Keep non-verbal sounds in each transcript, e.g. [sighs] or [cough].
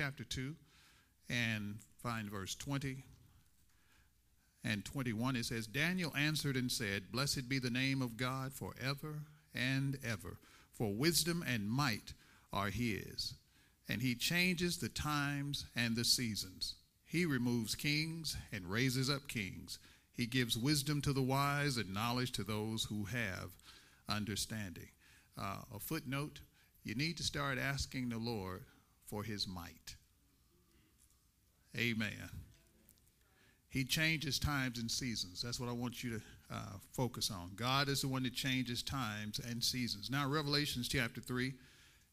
Chapter 2 and find verse 20 and 21. It says, Daniel answered and said, Blessed be the name of God forever and ever, for wisdom and might are his. And he changes the times and the seasons. He removes kings and raises up kings. He gives wisdom to the wise and knowledge to those who have understanding. Uh, a footnote you need to start asking the Lord for his might. Amen. He changes times and seasons. That's what I want you to uh, focus on. God is the one that changes times and seasons. Now, Revelations chapter 3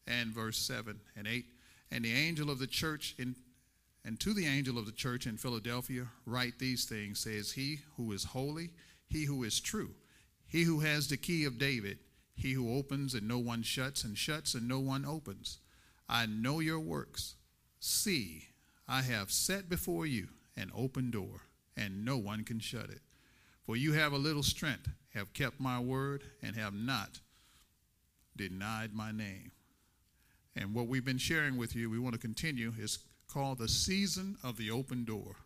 and verse 7 and 8. And the angel of the church in and to the angel of the church in Philadelphia, write these things says, He who is holy, he who is true, he who has the key of David, he who opens and no one shuts, and shuts and no one opens. I know your works. See, I have set before you an open door, and no one can shut it. For you have a little strength, have kept my word, and have not denied my name. And what we've been sharing with you, we want to continue, is called the season of the open door.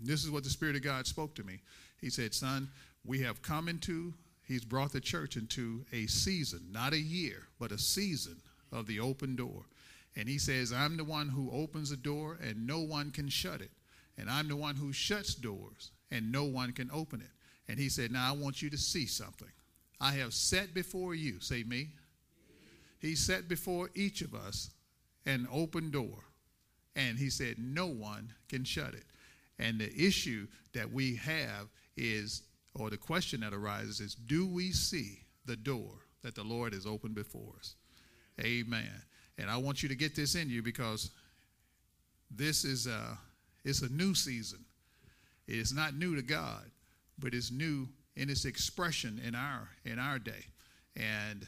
This is what the Spirit of God spoke to me. He said, Son, we have come into, He's brought the church into a season, not a year, but a season of the open door. And he says, I'm the one who opens a door and no one can shut it. And I'm the one who shuts doors and no one can open it. And he said, Now I want you to see something. I have set before you, say me. He set before each of us an open door. And he said, No one can shut it. And the issue that we have is, or the question that arises is, do we see the door that the Lord has opened before us? Amen. And I want you to get this in you because this is a, it's a new season. It is not new to God, but it's new in its expression in our in our day. And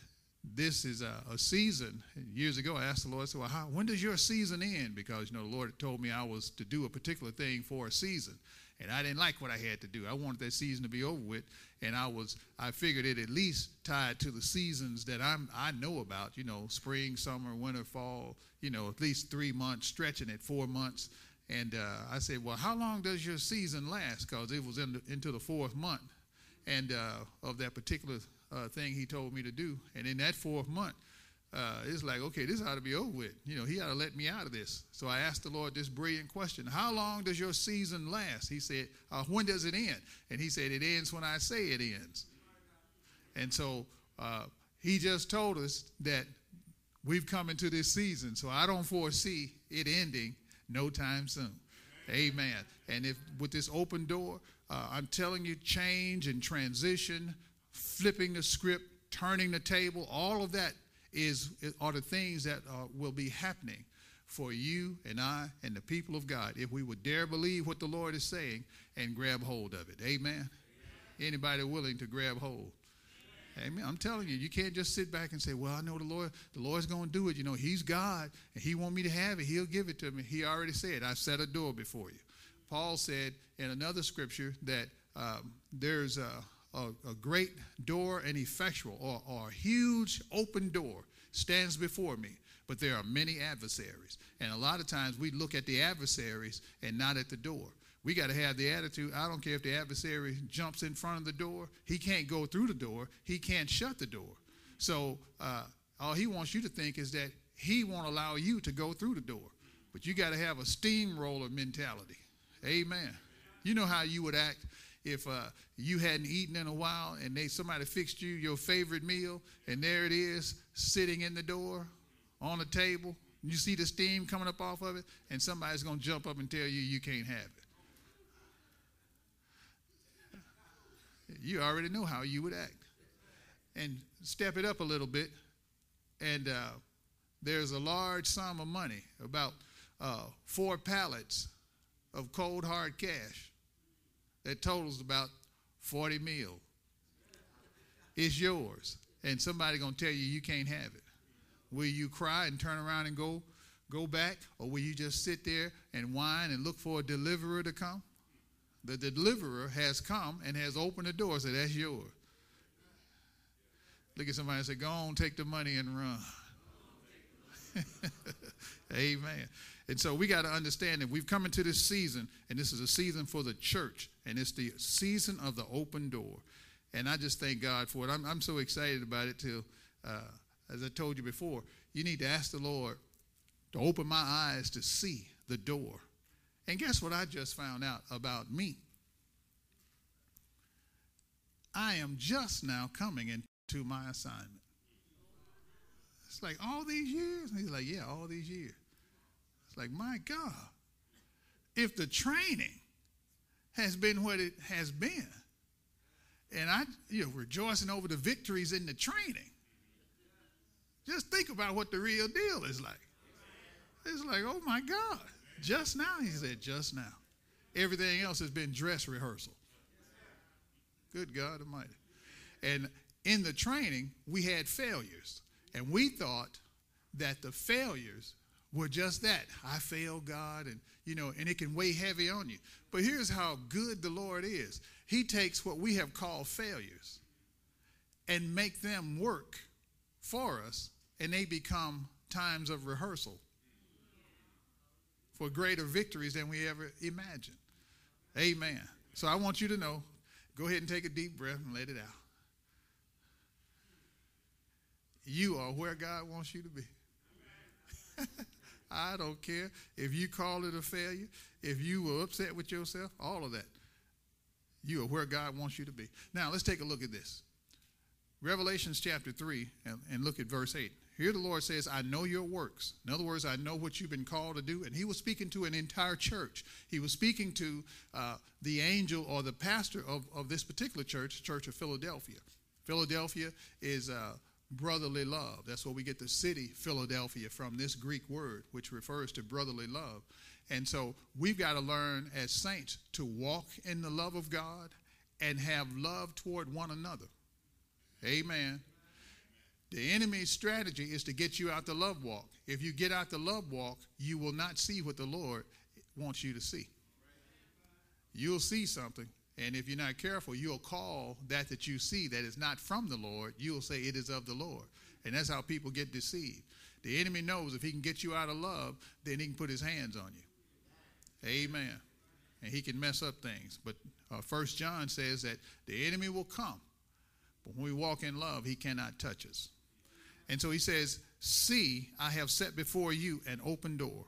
this is a, a season. Years ago, I asked the Lord, I said, well, how, when does your season end? Because, you know, the Lord told me I was to do a particular thing for a season and I didn't like what I had to do. I wanted that season to be over with, and I was I figured it at least tied to the seasons that I'm I know about. You know, spring, summer, winter, fall. You know, at least three months, stretching it four months. And uh, I said, well, how long does your season last? Because it was in the, into the fourth month, and uh, of that particular uh, thing he told me to do. And in that fourth month, uh, it's like, okay, this ought to be over with. You know, he ought to let me out of this. So I asked the Lord this brilliant question How long does your season last? He said, uh, When does it end? And he said, It ends when I say it ends. And so uh, he just told us that we've come into this season. So I don't foresee it ending no time soon. Amen. And if with this open door, uh, I'm telling you, change and transition, flipping the script, turning the table, all of that is, are the things that uh, will be happening for you and I and the people of God if we would dare believe what the Lord is saying and grab hold of it. Amen. Amen. Anybody willing to grab hold? Amen. I'm telling you, you can't just sit back and say, "Well, I know the Lord. The Lord's going to do it. You know, He's God, and He want me to have it. He'll give it to me. He already said, "I've set a door before you." Paul said in another scripture that um, there's a a, a great door and effectual or, or a huge open door stands before me but there are many adversaries. And a lot of times we look at the adversaries and not at the door. We got to have the attitude i don't care if the adversary jumps in front of the door he can't go through the door he can't shut the door. So uh, all he wants you to think is that he won't allow you to go through the door. But you got to have a steamroller mentality. Amen. You know how you would act if uh, you hadn't eaten in a while and they somebody fixed you your favorite meal and there it is sitting in the door on the table you see the steam coming up off of it and somebody's going to jump up and tell you you can't have it. You already know how you would act. And step it up a little bit, and uh, there's a large sum of money, about uh, four pallets of cold hard cash that totals about 40 mil. It's yours. And somebody gonna tell you you can't have it. Will you cry and turn around and go go back? Or will you just sit there and whine and look for a deliverer to come? The deliverer has come and has opened the door said, That's yours. Look at somebody and say, Go on, take the money and run. [laughs] Amen. And so we got to understand that we've come into this season, and this is a season for the church, and it's the season of the open door. And I just thank God for it. I'm, I'm so excited about it, too. Uh, as I told you before, you need to ask the Lord to open my eyes to see the door. And guess what I just found out about me? I am just now coming into my assignment. It's like all these years? And he's like, Yeah, all these years. Like, my God, if the training has been what it has been, and I, you know, rejoicing over the victories in the training, just think about what the real deal is like. It's like, oh my God, just now, he said, just now. Everything else has been dress rehearsal. Good God Almighty. And in the training, we had failures. And we thought that the failures were just that. I failed God, and you know, and it can weigh heavy on you. But here's how good the Lord is. He takes what we have called failures and make them work for us, and they become times of rehearsal for greater victories than we ever imagined. Amen. So I want you to know, go ahead and take a deep breath and let it out. You are where God wants you to be. [laughs] I don't care if you call it a failure, if you were upset with yourself, all of that. You are where God wants you to be. Now, let's take a look at this. Revelations chapter 3, and, and look at verse 8. Here the Lord says, I know your works. In other words, I know what you've been called to do. And he was speaking to an entire church. He was speaking to uh, the angel or the pastor of, of this particular church, Church of Philadelphia. Philadelphia is uh, brotherly love. That's where we get the city Philadelphia from this Greek word, which refers to brotherly love. And so we've got to learn as saints to walk in the love of God and have love toward one another. Amen. The enemy's strategy is to get you out the love walk. If you get out the love walk, you will not see what the Lord wants you to see. You'll see something, and if you're not careful, you'll call that that you see that is not from the Lord, you'll say it is of the Lord. And that's how people get deceived. The enemy knows if he can get you out of love, then he can put his hands on you. Amen. And he can mess up things. But uh, First John says that the enemy will come, but when we walk in love, he cannot touch us. And so he says, See, I have set before you an open door.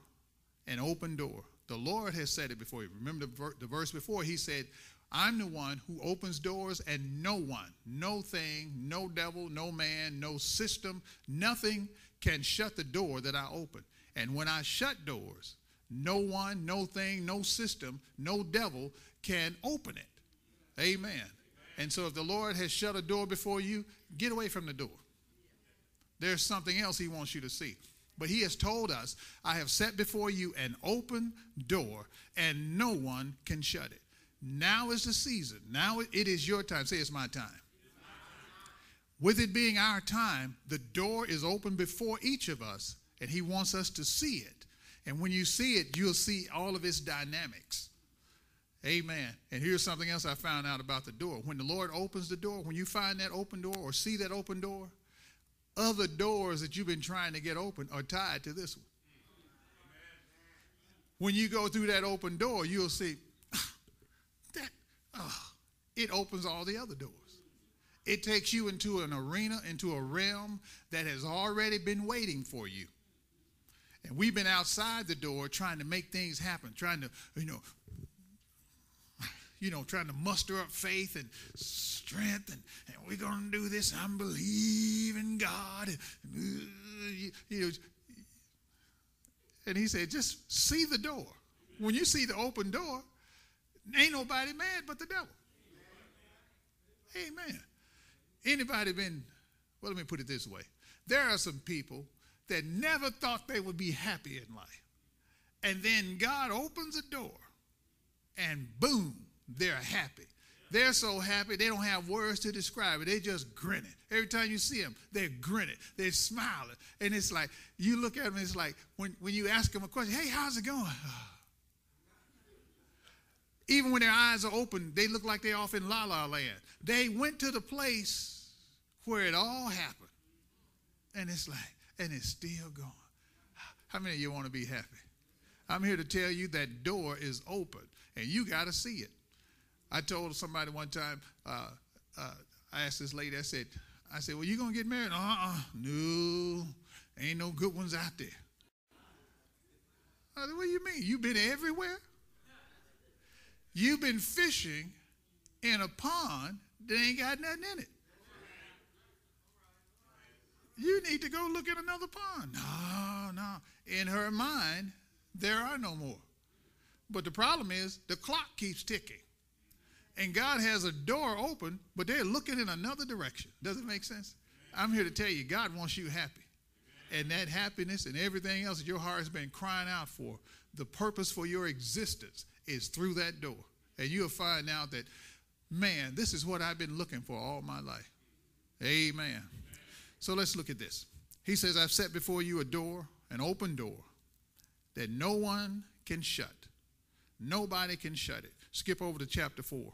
An open door. The Lord has said it before you. Remember the, ver- the verse before? He said, I'm the one who opens doors, and no one, no thing, no devil, no man, no system, nothing can shut the door that I open. And when I shut doors, no one, no thing, no system, no devil can open it. Amen. Amen. And so if the Lord has shut a door before you, get away from the door. There's something else He wants you to see. But He has told us, I have set before you an open door, and no one can shut it. Now is the season. Now it is your time. Say, it's my time. With it being our time, the door is open before each of us, and He wants us to see it. And when you see it, you'll see all of its dynamics. Amen. And here's something else I found out about the door. When the Lord opens the door, when you find that open door or see that open door, other doors that you've been trying to get open are tied to this one. When you go through that open door, you'll see it opens all the other doors. It takes you into an arena, into a realm that has already been waiting for you. And we've been outside the door trying to make things happen, trying to, you know, you know, trying to muster up faith and strength, and, and we're going to do this. I'm believing God. And, uh, you, know, and he said, just see the door. When you see the open door, ain't nobody mad but the devil. Amen. Anybody been, well, let me put it this way. There are some people that never thought they would be happy in life. And then God opens a door and boom, they're happy. They're so happy they don't have words to describe it. They just grin it. Every time you see them, they're grinning, they're smiling. And it's like, you look at them, it's like when, when you ask them a question, hey, how's it going? [sighs] Even when their eyes are open, they look like they're off in la la land. They went to the place where it all happened. And it's like, and it's still going. How many of you want to be happy? I'm here to tell you that door is open and you got to see it. I told somebody one time, uh, uh, I asked this lady, I said, I said, well, you going to get married? Uh-uh. No, ain't no good ones out there. I said, what do you mean? You been everywhere? You've been fishing in a pond that ain't got nothing in it. You need to go look at another pond. No, no. In her mind, there are no more. But the problem is the clock keeps ticking. And God has a door open, but they're looking in another direction. Does it make sense? I'm here to tell you, God wants you happy. And that happiness and everything else that your heart has been crying out for, the purpose for your existence is through that door. And you'll find out that, man, this is what I've been looking for all my life. Amen. So let's look at this. He says, I've set before you a door, an open door, that no one can shut. Nobody can shut it. Skip over to chapter 4.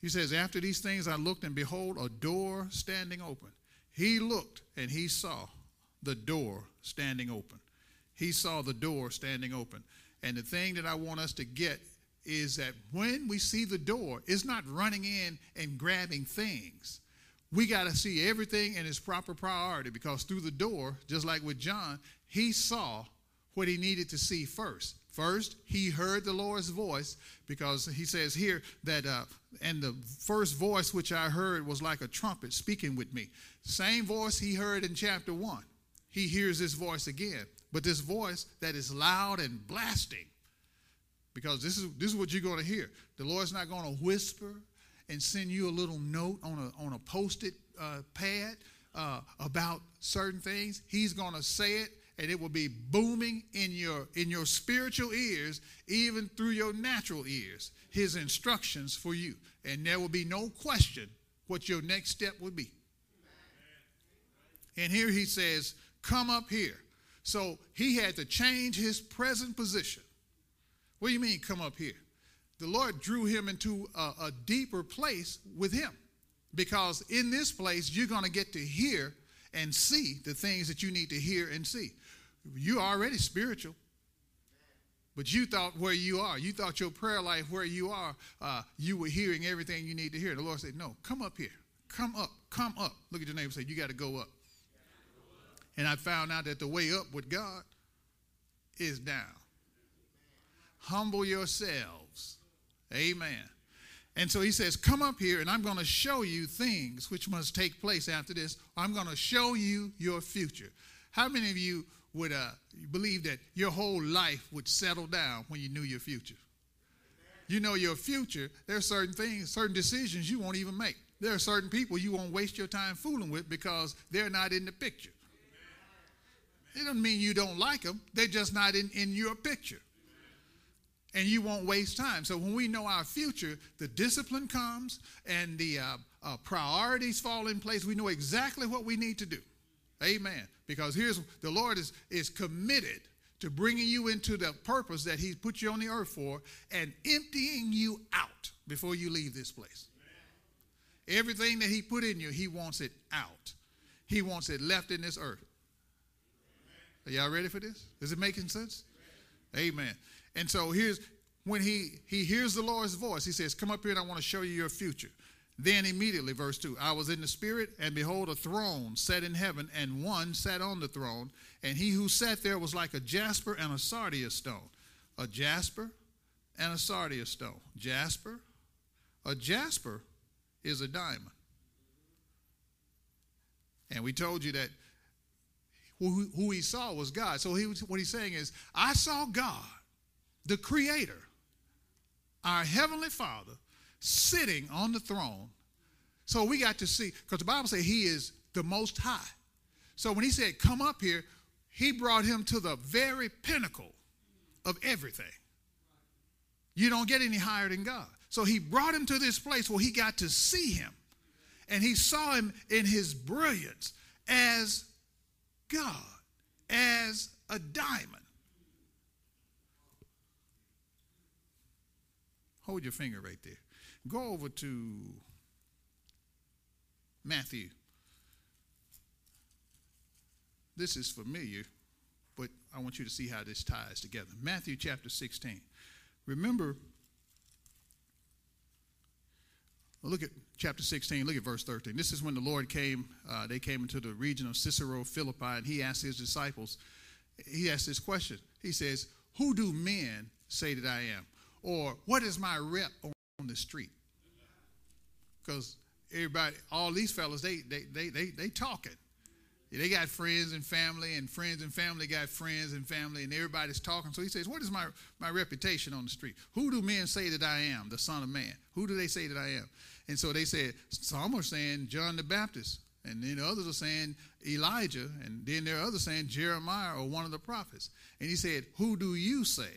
He says, After these things I looked, and behold, a door standing open. He looked, and he saw the door standing open. He saw the door standing open. And the thing that I want us to get is that when we see the door, it's not running in and grabbing things. We got to see everything in its proper priority because through the door, just like with John, he saw what he needed to see first. First, he heard the Lord's voice because he says here that, uh, and the first voice which I heard was like a trumpet speaking with me. Same voice he heard in chapter one. He hears this voice again, but this voice that is loud and blasting. Because this is this is what you're going to hear. The Lord's not going to whisper and send you a little note on a on a post-it uh, pad uh, about certain things. He's going to say it and it will be booming in your in your spiritual ears even through your natural ears his instructions for you and there will be no question what your next step would be and here he says come up here so he had to change his present position what do you mean come up here the lord drew him into a, a deeper place with him because in this place you're going to get to hear and see the things that you need to hear and see you're already spiritual. But you thought where you are, you thought your prayer life where you are, uh, you were hearing everything you need to hear. The Lord said, No, come up here. Come up. Come up. Look at your neighbor and say, You got to go up. And I found out that the way up with God is down. Humble yourselves. Amen. And so he says, Come up here, and I'm going to show you things which must take place after this. I'm going to show you your future. How many of you would uh, believe that your whole life would settle down when you knew your future. You know your future, there are certain things, certain decisions you won't even make. There are certain people you won't waste your time fooling with because they're not in the picture. It doesn't mean you don't like them, they're just not in, in your picture. And you won't waste time. So when we know our future, the discipline comes and the uh, uh, priorities fall in place. We know exactly what we need to do. Amen. Because here's the Lord is, is committed to bringing you into the purpose that He's put you on the earth for and emptying you out before you leave this place. Everything that He put in you, He wants it out. He wants it left in this earth. Are y'all ready for this? Is it making sense? Amen. And so here's when he he hears the Lord's voice, he says, Come up here and I want to show you your future. Then immediately, verse 2 I was in the Spirit, and behold, a throne set in heaven, and one sat on the throne. And he who sat there was like a jasper and a sardius stone. A jasper and a sardius stone. Jasper, a jasper is a diamond. And we told you that who, who he saw was God. So he, what he's saying is, I saw God, the Creator, our Heavenly Father, sitting on the throne So we got to see, because the Bible says he is the most high. So when he said, come up here, he brought him to the very pinnacle of everything. You don't get any higher than God. So he brought him to this place where he got to see him. And he saw him in his brilliance as God, as a diamond. Hold your finger right there. Go over to Matthew. This is familiar, but I want you to see how this ties together. Matthew chapter 16. Remember, look at chapter 16, look at verse 13. This is when the Lord came, uh, they came into the region of Caesarea, Philippi, and he asked his disciples, he asked this question. He says, Who do men say that I am? Or what is my rep on the street? Because everybody, all these fellas, they they they they they talking. They got friends and family, and friends and family got friends and family, and everybody's talking. So he says, What is my, my reputation on the street? Who do men say that I am, the Son of Man? Who do they say that I am? And so they said, Some are saying John the Baptist, and then others are saying Elijah, and then there are others saying Jeremiah or one of the prophets. And he said, Who do you say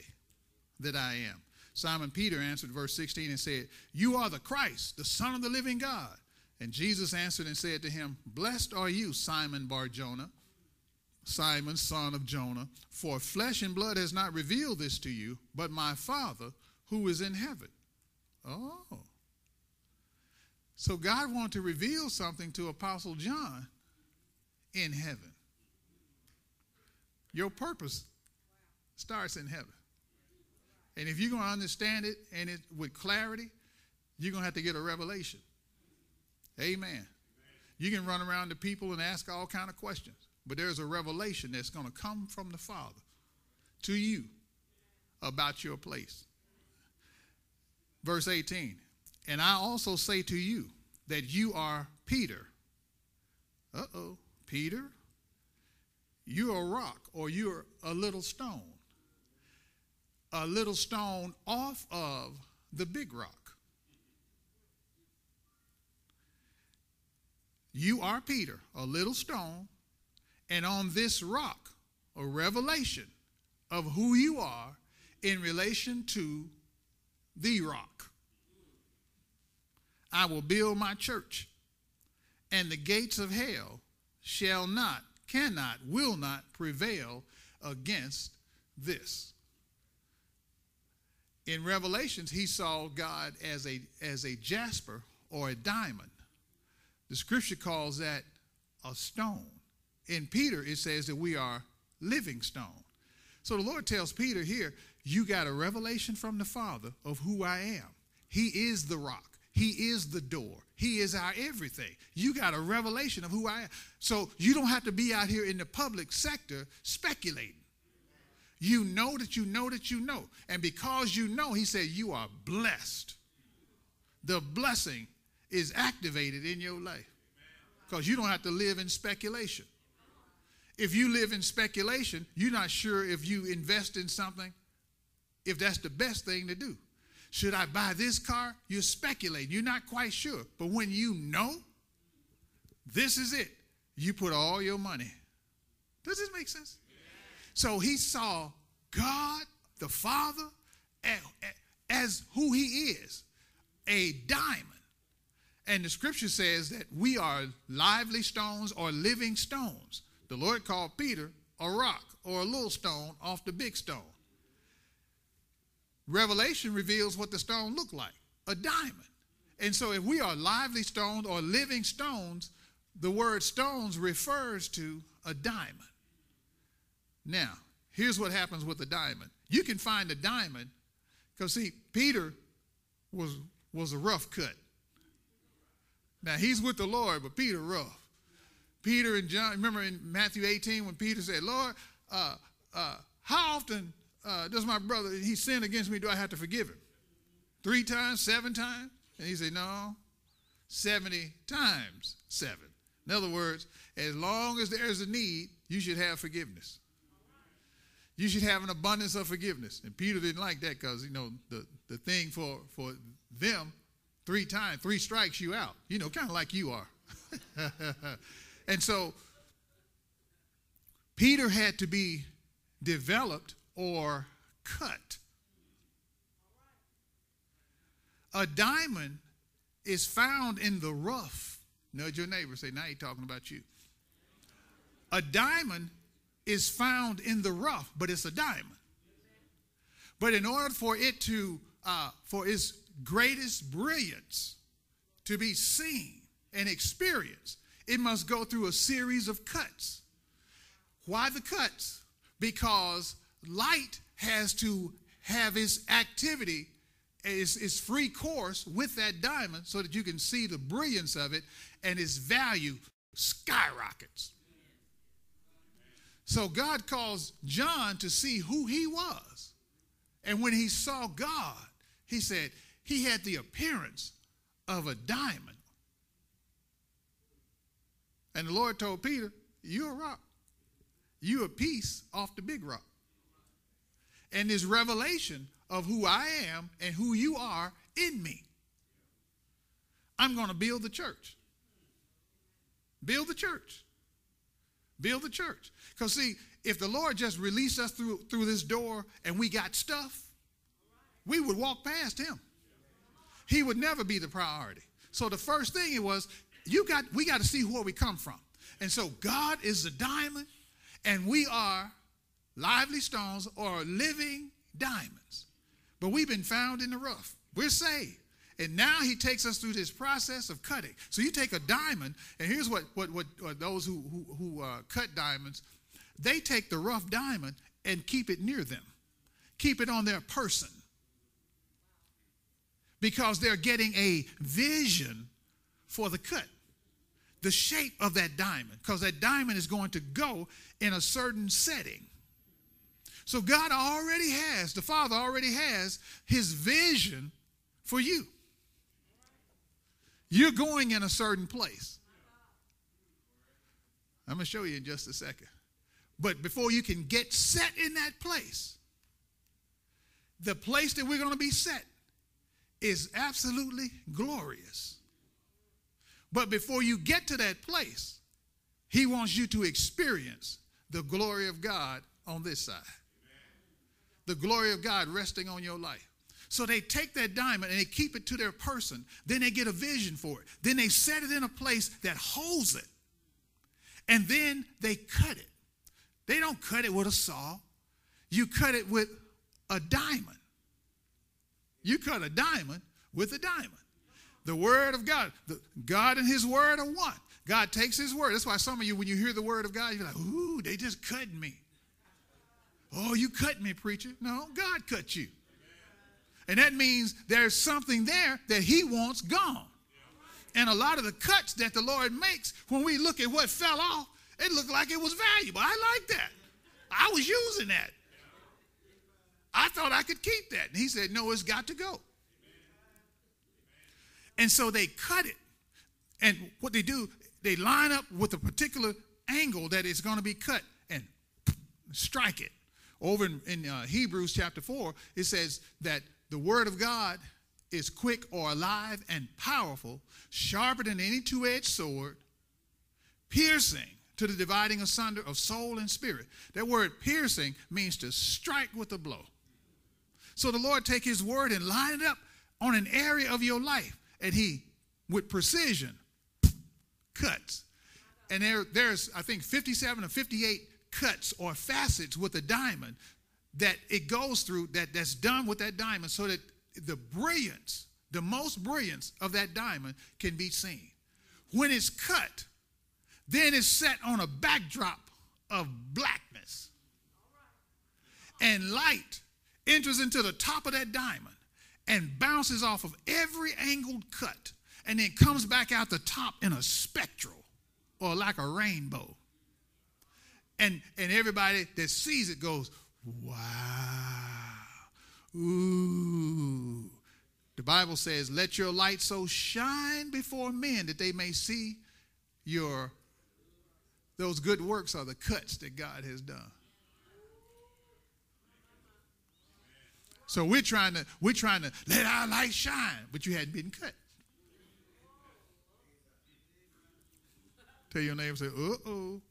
that I am? Simon Peter answered, verse 16, and said, You are the Christ, the Son of the living God. And Jesus answered and said to him, Blessed are you, Simon Bar Jonah, Simon, son of Jonah, for flesh and blood has not revealed this to you, but my Father who is in heaven. Oh. So God wanted to reveal something to Apostle John in heaven. Your purpose starts in heaven. And if you're going to understand it and it with clarity, you're going to have to get a revelation. Amen. You can run around to people and ask all kind of questions, but there's a revelation that's going to come from the Father to you about your place. Verse 18, and I also say to you that you are Peter. Uh oh, Peter, you're a rock or you're a little stone. A little stone off of the big rock. You are Peter, a little stone, and on this rock, a revelation of who you are in relation to the rock. I will build my church, and the gates of hell shall not, cannot, will not prevail against this. In Revelations, he saw God as a, as a jasper or a diamond. The scripture calls that a stone. In Peter, it says that we are living stone. So the Lord tells Peter here, you got a revelation from the Father of who I am. He is the rock. He is the door. He is our everything. You got a revelation of who I am. So you don't have to be out here in the public sector speculating. You know that you know that you know. And because you know, he said, you are blessed. The blessing is activated in your life because you don't have to live in speculation. If you live in speculation, you're not sure if you invest in something, if that's the best thing to do. Should I buy this car? You're speculating. You're not quite sure. But when you know, this is it, you put all your money. Does this make sense? So he saw God, the Father, as who he is a diamond. And the scripture says that we are lively stones or living stones. The Lord called Peter a rock or a little stone off the big stone. Revelation reveals what the stone looked like a diamond. And so, if we are lively stones or living stones, the word stones refers to a diamond. Now, here's what happens with a diamond you can find a diamond because, see, Peter was, was a rough cut. Now he's with the Lord, but Peter rough. Peter and John, remember in Matthew 18 when Peter said, Lord, uh, uh, how often uh, does my brother, he sinned against me, do I have to forgive him? Three times, seven times? And he said, no, 70 times seven. In other words, as long as there's a need, you should have forgiveness. You should have an abundance of forgiveness. And Peter didn't like that because, you know, the, the thing for, for them Three times, three strikes you out. You know, kind of like you are. [laughs] and so Peter had to be developed or cut. A diamond is found in the rough. Nudge your neighbor, say, now he's talking about you. A diamond is found in the rough, but it's a diamond. But in order for it to, uh, for its greatest brilliance to be seen and experienced, it must go through a series of cuts. Why the cuts? Because light has to have its activity, its, its free course with that diamond so that you can see the brilliance of it and its value skyrockets. So God calls John to see who he was. And when he saw God, he said he had the appearance of a diamond. And the Lord told Peter, You're a rock. You're a piece off the big rock. And this revelation of who I am and who you are in me. I'm going to build the church. Build the church. Build the church. Because, see, if the Lord just released us through, through this door and we got stuff, we would walk past him. He would never be the priority. So the first thing it was, you got we got to see where we come from. And so God is the diamond, and we are lively stones or living diamonds. But we've been found in the rough. We're saved. And now he takes us through this process of cutting. So you take a diamond, and here's what, what, what, what those who, who, who uh, cut diamonds, they take the rough diamond and keep it near them, keep it on their person. Because they're getting a vision for the cut, the shape of that diamond, because that diamond is going to go in a certain setting. So God already has, the Father already has his vision for you. You're going in a certain place. I'm going to show you in just a second. But before you can get set in that place, the place that we're going to be set is absolutely glorious. But before you get to that place, he wants you to experience the glory of God on this side. The glory of God resting on your life. So they take that diamond and they keep it to their person. Then they get a vision for it. Then they set it in a place that holds it. And then they cut it. They don't cut it with a saw. You cut it with a diamond. You cut a diamond with a diamond. The word of God. The, God and his word are one. God takes his word. That's why some of you, when you hear the word of God, you're like, ooh, they just cut me. Oh, you cut me, preacher. No, God cut you. And that means there's something there that he wants gone. And a lot of the cuts that the Lord makes, when we look at what fell off, it looked like it was valuable. I like that. I was using that. I thought I could keep that. And he said, No, it's got to go. And so they cut it. And what they do, they line up with a particular angle that is going to be cut and strike it. Over in, in uh, Hebrews chapter 4, it says that the word of God is quick or alive and powerful, sharper than any two edged sword, piercing to the dividing asunder of soul and spirit. That word piercing means to strike with a blow. So the Lord take his word and line it up on an area of your life, and he, with precision, cuts. And there, there's, I think, 57 or 58 cuts or facets with a diamond that it goes through that that's done with that diamond so that the brilliance the most brilliance of that diamond can be seen when it's cut then it's set on a backdrop of blackness and light enters into the top of that diamond and bounces off of every angled cut and then comes back out the top in a spectral or like a rainbow and and everybody that sees it goes Wow. Ooh. The Bible says, Let your light so shine before men that they may see your those good works are the cuts that God has done. So we're trying to we're trying to let our light shine, but you hadn't been cut. Tell your neighbor, say, "Uh oh."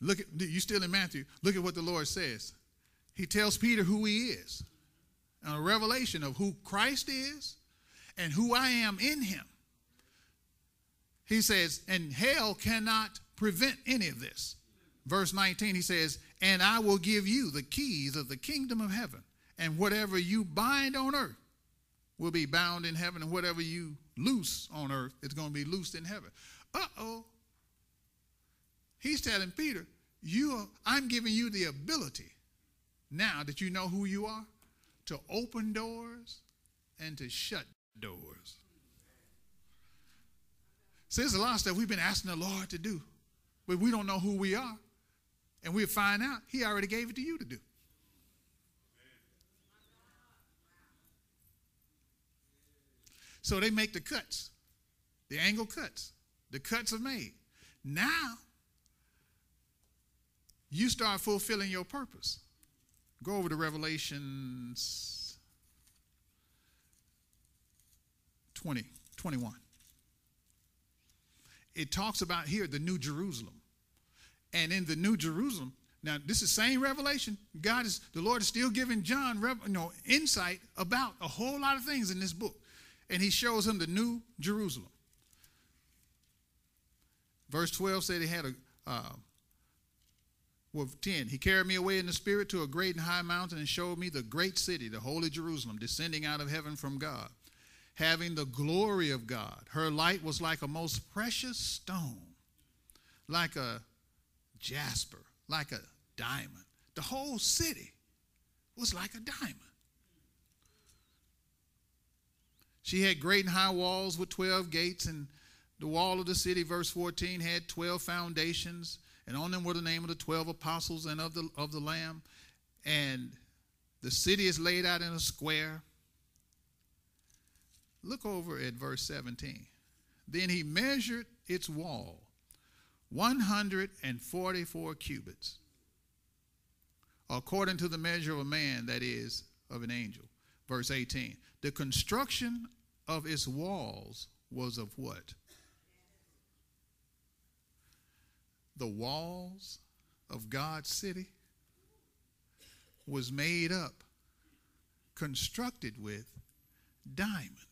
Look at you still in Matthew. Look at what the Lord says. He tells Peter who he is, and a revelation of who Christ is, and who I am in Him. He says, and hell cannot prevent any of this. Verse 19, he says, And I will give you the keys of the kingdom of heaven, and whatever you bind on earth will be bound in heaven, and whatever you loose on earth is going to be loosed in heaven. Uh oh. He's telling Peter, you are, I'm giving you the ability, now that you know who you are, to open doors and to shut doors. So there's a lot of stuff we've been asking the Lord to do, but we don't know who we are. And we'll find out He already gave it to you to do. So they make the cuts, the angle cuts. The cuts are made. Now, you start fulfilling your purpose. Go over to Revelations 20, 21. It talks about here the New Jerusalem. And in the New Jerusalem, now this is same revelation. God is the Lord is still giving John you know, insight about a whole lot of things in this book. And he shows him the New Jerusalem. Verse 12 said he had a, uh, well, 10, he carried me away in the spirit to a great and high mountain and showed me the great city, the holy Jerusalem, descending out of heaven from God, having the glory of God. Her light was like a most precious stone, like a jasper, like a diamond. The whole city was like a diamond. She had great and high walls with 12 gates, and the wall of the city, verse 14, had 12 foundations, and on them were the name of the 12 apostles and of the, of the Lamb. And the city is laid out in a square. Look over at verse 17. Then he measured its wall 144 cubits, according to the measure of a man, that is, of an angel. Verse 18. The construction of its walls was of what? the walls of God's city was made up, constructed with diamonds.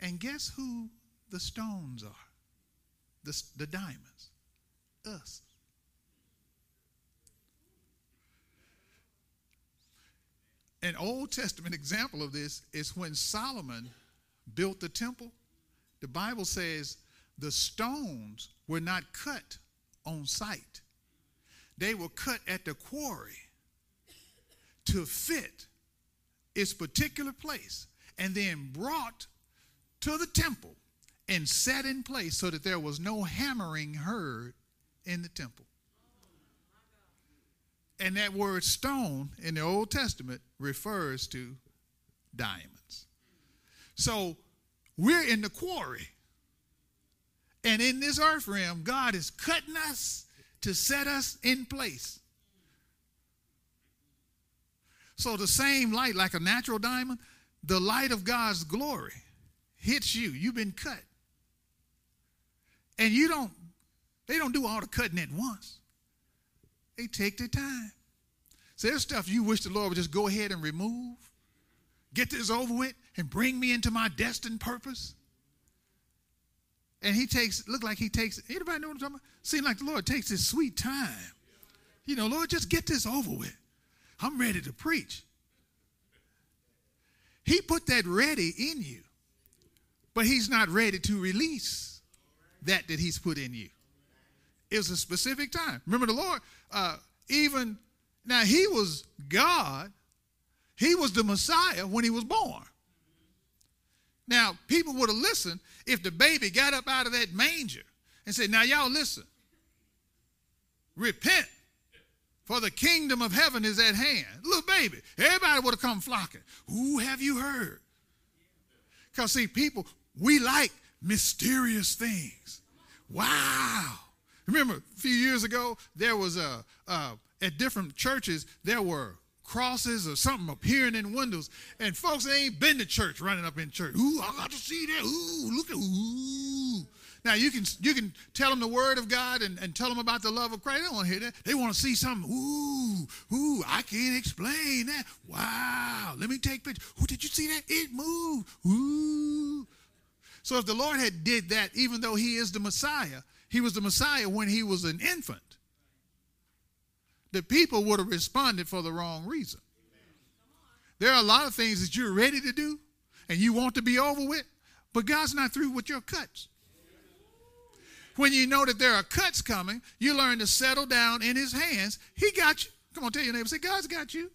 And guess who the stones are? The, the diamonds. Us. An Old Testament example of this is when Solomon built the temple. The Bible says the stones were not cut on site. They were cut at the quarry to fit its particular place and then brought to the temple and set in place so that there was no hammering heard in the temple. And that word stone in the Old Testament refers to diamonds. So we're in the quarry and in this earth realm, God is cutting us to set us in place. So the same light, like a natural diamond, the light of God's glory hits you. You've been cut. And you don't, they don't do all the cutting at once. They take their time. So there's stuff you wish the Lord would just go ahead and remove, get this over with, and bring me into my destined purpose. And he takes, look like he takes, anybody know what I'm talking about? Seem like the Lord takes his sweet time. You know, Lord, just get this over with. I'm ready to preach. He put that ready in you, but he's not ready to release that that he's put in you. It was a specific time. Remember the Lord, uh, even now he was God, he was the Messiah when he was born. Now, people would have listened if the baby got up out of that manger and said, Now, y'all listen, repent, for the kingdom of heaven is at hand. Little baby, everybody would have come flocking. Who have you heard? Because, see, people, we like mysterious things. Wow. Remember, a few years ago, there was a, uh, at different churches, there were crosses or something appearing in windows, and folks that ain't been to church running up in church. Ooh, I got to see that. Ooh, look at ooh. Now you can you can tell them the word of God and, and tell them about the love of Christ. They don't want to hear that. They want to see something. Ooh, ooh, I can't explain that. Wow. Let me take pictures. Who did you see that? It moved. Ooh. So if the Lord had did that, even though he is the Messiah, he was the Messiah when he was an infant. The people would have responded for the wrong reason. There are a lot of things that you're ready to do and you want to be over with, but God's not through with your cuts. When you know that there are cuts coming, you learn to settle down in his hands. He got you. Come on, tell your neighbor, say, God's got you.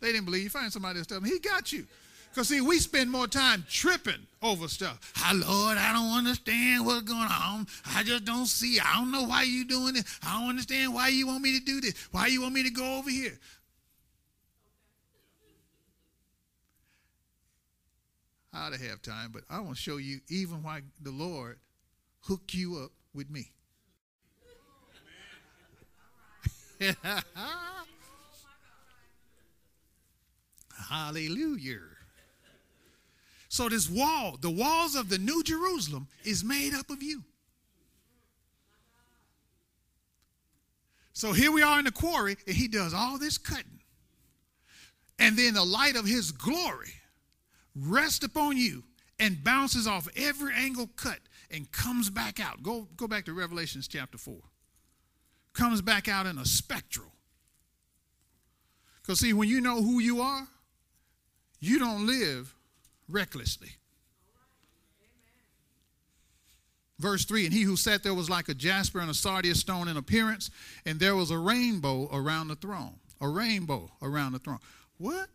They didn't believe you. Find somebody else tell them, He got you. Because, see, we spend more time tripping over stuff. Hi, Lord, I don't understand what's going on. I just don't see. I don't know why you're doing it. I don't understand why you want me to do this. Why you want me to go over here. I ought to have time, but I want to show you even why the Lord hooked you up with me. [laughs] Hallelujah. So this wall, the walls of the New Jerusalem, is made up of you. So here we are in the quarry, and he does all this cutting. And then the light of his glory rests upon you and bounces off every angle cut and comes back out. Go, go back to Revelations chapter 4. Comes back out in a spectral. Because, see, when you know who you are, you don't live recklessly. Verse 3 And he who sat there was like a jasper and a sardius stone in appearance, and there was a rainbow around the throne. A rainbow around the throne. What?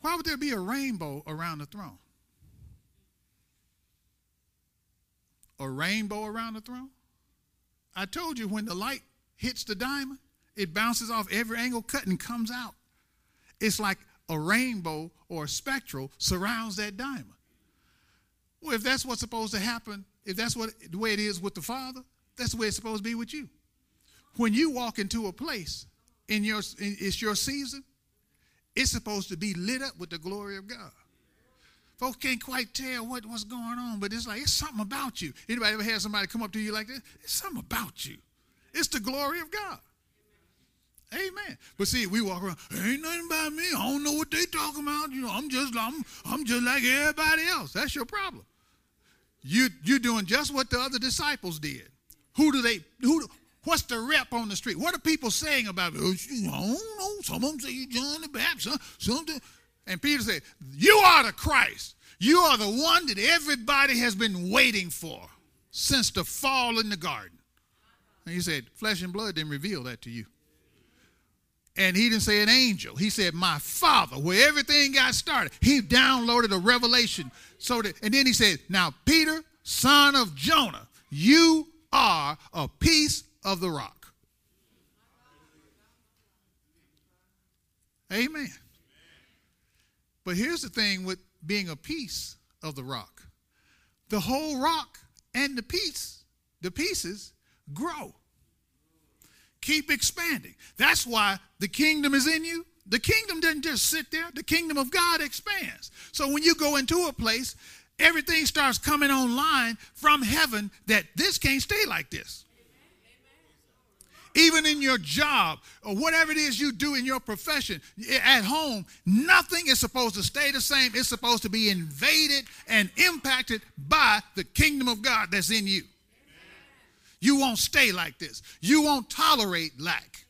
Why would there be a rainbow around the throne? A rainbow around the throne? I told you when the light hits the diamond, it bounces off every angle cut and comes out. It's like a rainbow or a spectral surrounds that diamond. Well, if that's what's supposed to happen, if that's what the way it is with the Father, that's the way it's supposed to be with you. When you walk into a place in your it's your season, it's supposed to be lit up with the glory of God. Folks can't quite tell what, what's going on, but it's like it's something about you. Anybody ever had somebody come up to you like this? It's something about you. It's the glory of God. Amen. But see, we walk around, ain't nothing about me. I don't know what they talking about. You know, I'm just I'm I'm just like everybody else. That's your problem. You you're doing just what the other disciples did. Who do they who what's the rep on the street? What are people saying about it? Oh, I don't know. Some of them say you John the Baptist, something. And Peter said, You are the Christ. You are the one that everybody has been waiting for since the fall in the garden. And he said, Flesh and blood didn't reveal that to you. And he didn't say an angel. He said, My father, where everything got started. He downloaded a revelation. So that, and then he said, Now, Peter, son of Jonah, you are a piece of the rock. Amen. But here's the thing with being a piece of the rock the whole rock and the piece, the pieces grow. Keep expanding. That's why the kingdom is in you. The kingdom doesn't just sit there, the kingdom of God expands. So when you go into a place, everything starts coming online from heaven that this can't stay like this even in your job or whatever it is you do in your profession at home, nothing is supposed to stay the same. It's supposed to be invaded and impacted by the kingdom of God that's in you. You won't stay like this. You won't tolerate lack.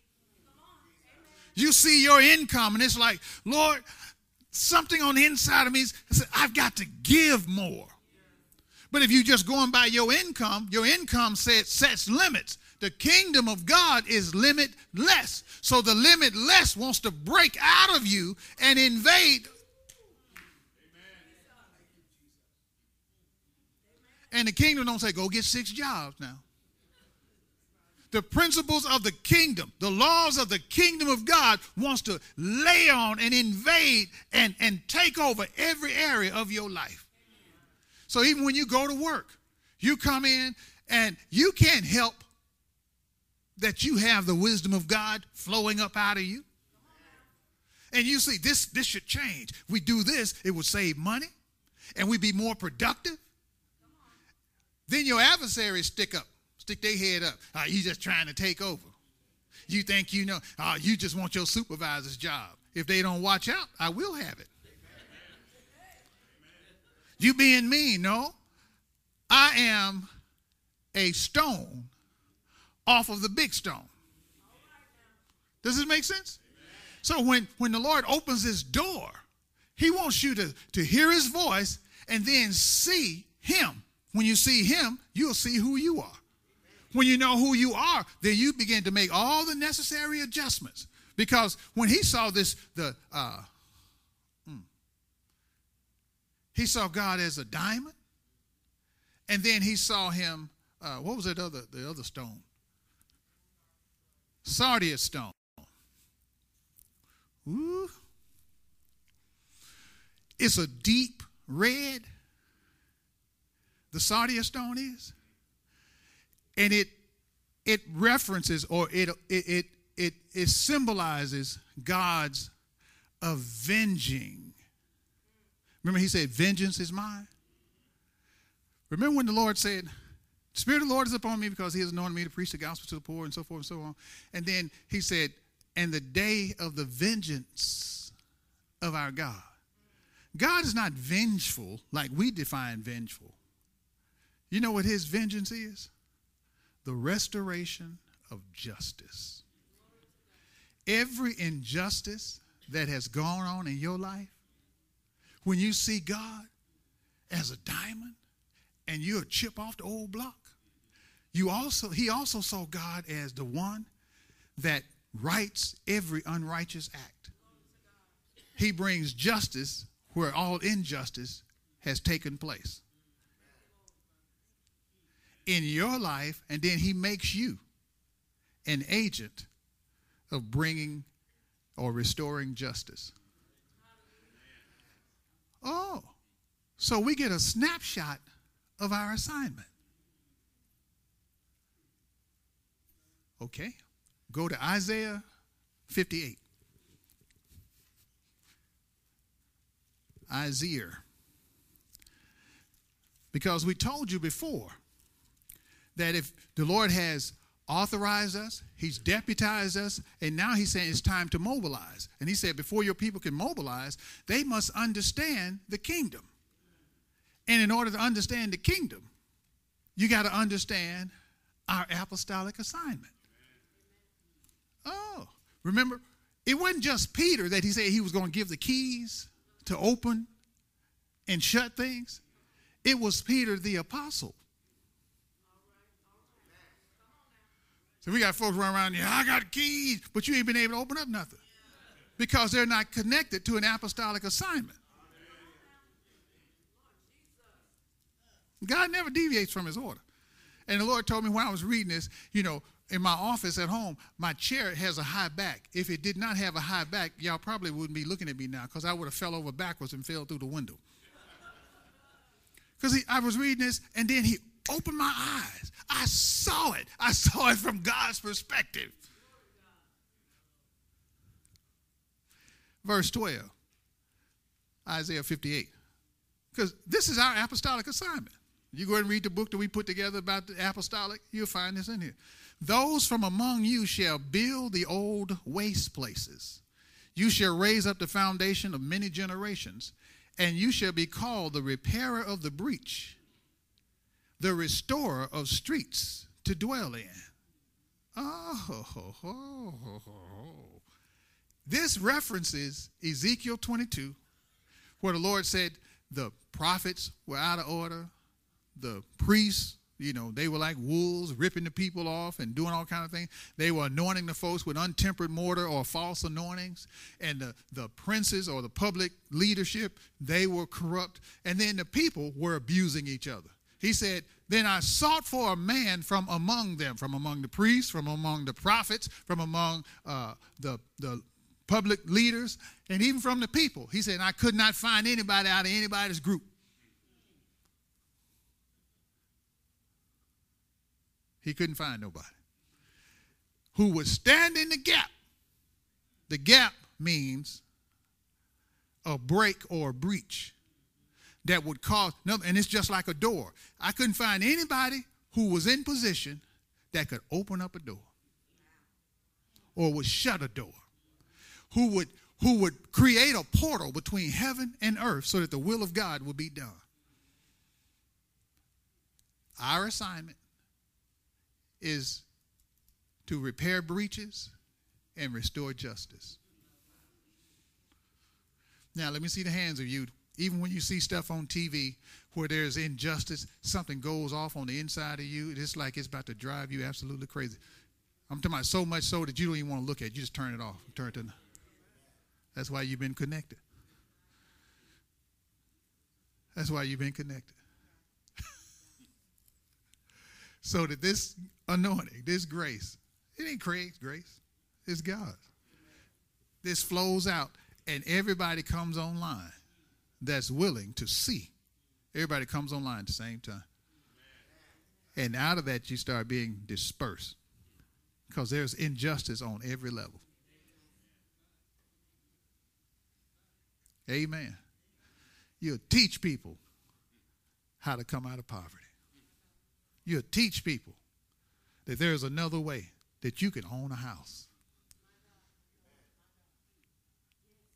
You see your income and it's like, Lord, something on the inside of me says, I've got to give more. But if you're just going by your income, your income sets, sets limits. The kingdom of God is limitless. So the limitless wants to break out of you and invade. And the kingdom don't say, go get six jobs now. The principles of the kingdom, the laws of the kingdom of God wants to lay on and invade and, and take over every area of your life. So even when you go to work, you come in and you can't help that you have the wisdom of God flowing up out of you. And you see, this, this should change. We do this, it would save money and we'd be more productive. Then your adversaries stick up, stick their head up. Ah, oh, you just trying to take over. You think you know, oh, you just want your supervisor's job. If they don't watch out, I will have it. You being mean, no. I am a stone off of the big stone. Does this make sense? So when, when the Lord opens his door, he wants you to, to hear his voice and then see him. When you see him, you'll see who you are. When you know who you are, then you begin to make all the necessary adjustments. Because when he saw this, the uh, mm, he saw God as a diamond, and then he saw him. Uh, what was that other the other stone? Sardius stone. Ooh. It's a deep red. The sardius stone is, and it it references or it it it it, symbolizes God's avenging. Remember, he said, Vengeance is mine. Remember when the Lord said, Spirit of the Lord is upon me because he has anointed me to preach the gospel to the poor and so forth and so on. And then he said, And the day of the vengeance of our God. God is not vengeful like we define vengeful. You know what his vengeance is? The restoration of justice. Every injustice that has gone on in your life, when you see God as a diamond and you're a chip off the old block, you also he also saw God as the one that rights every unrighteous act. He brings justice where all injustice has taken place in your life, and then he makes you an agent of bringing or restoring justice. Oh, so we get a snapshot of our assignment. Okay, go to Isaiah 58. Isaiah. Because we told you before that if the Lord has authorized us, He's deputized us, and now He's saying it's time to mobilize. And He said, before your people can mobilize, they must understand the kingdom. And in order to understand the kingdom, you got to understand our apostolic assignment. Oh, remember, it wasn't just Peter that he said he was going to give the keys to open and shut things. It was Peter the apostle So we got folks running around yeah, I got keys, but you ain't been able to open up nothing because they're not connected to an apostolic assignment. God never deviates from his order. And the Lord told me when I was reading this, you know, in my office at home, my chair has a high back. If it did not have a high back, y'all probably wouldn't be looking at me now because I would have fell over backwards and fell through the window. Because I was reading this, and then he opened my eyes. I saw it. I saw it from God's perspective. Verse 12, Isaiah 58. Because this is our apostolic assignment. You go ahead and read the book that we put together about the apostolic, you'll find this in here. Those from among you shall build the old waste places. You shall raise up the foundation of many generations, and you shall be called the repairer of the breach the restorer of streets to dwell in. Oh, ho, ho, ho, this references Ezekiel 22, where the Lord said the prophets were out of order, the priests, you know, they were like wolves ripping the people off and doing all kind of things. They were anointing the folks with untempered mortar or false anointings. And the, the princes or the public leadership, they were corrupt. And then the people were abusing each other. He said, Then I sought for a man from among them, from among the priests, from among the prophets, from among uh, the, the public leaders, and even from the people. He said, I could not find anybody out of anybody's group. He couldn't find nobody who would stand in the gap. The gap means a break or a breach. That would cause, and it's just like a door. I couldn't find anybody who was in position that could open up a door or would shut a door, who would who would create a portal between heaven and earth so that the will of God would be done. Our assignment is to repair breaches and restore justice. Now, let me see the hands of you. Even when you see stuff on TV where there's injustice, something goes off on the inside of you, it's like it's about to drive you absolutely crazy. I'm talking about so much so that you don't even want to look at it. You just turn it off. Turn it to, that's why you've been connected. That's why you've been connected. [laughs] so that this anointing, this grace, it ain't Craig's grace, it's God's. This flows out, and everybody comes online that's willing to see. Everybody comes online at the same time. And out of that, you start being dispersed because there's injustice on every level. Amen. You'll teach people how to come out of poverty. You'll teach people that there's another way that you can own a house.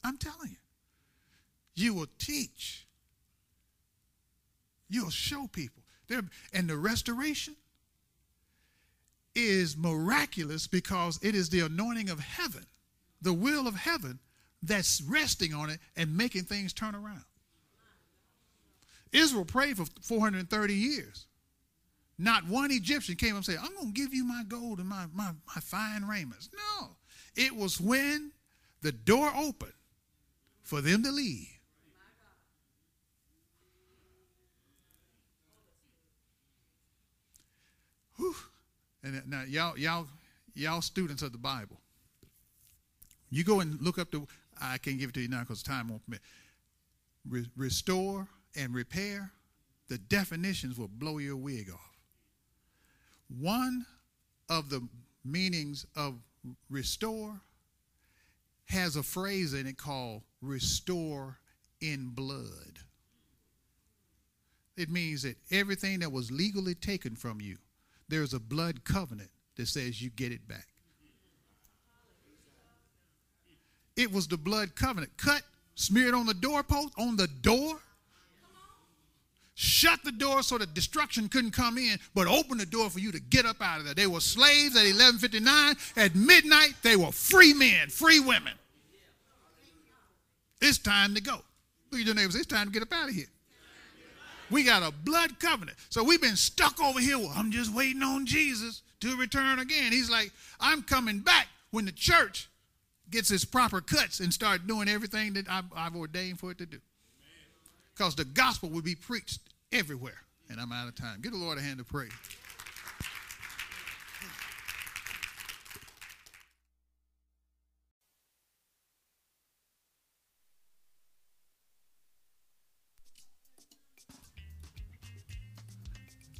I'm telling you. You will teach. You'll show people. There, and the restoration is miraculous because it is the anointing of heaven, the will of heaven that's resting on it and making things turn around. Israel prayed for 430 years. Not one Egyptian came up and said, I'm going to give you my gold and my, my, my fine raiments. No. It was when the door opened for them to leave. Whew. And now y'all, y'all, y'all students of the Bible. You go and look up the I can't give it to you now because time won't permit. Re- restore and repair, the definitions will blow your wig off. One of the meanings of restore has a phrase in it called restore in blood. It means that everything that was legally taken from you, there's a blood covenant that says you get it back. It was the blood covenant. Cut, smeared on the doorpost, on the door. Shut the door so that destruction couldn't come in, but open the door for you to get up out of there. They were slaves at 1159. At midnight, they were free men, free women. It's time to go. Look at your neighbors. It's time to get up out of here. We got a blood covenant. So we've been stuck over here. Well, I'm just waiting on Jesus to return again. He's like, I'm coming back when the church gets its proper cuts and start doing everything that I've, I've ordained for it to do. Because the gospel will be preached everywhere. And I'm out of time. Give the Lord a hand of praise.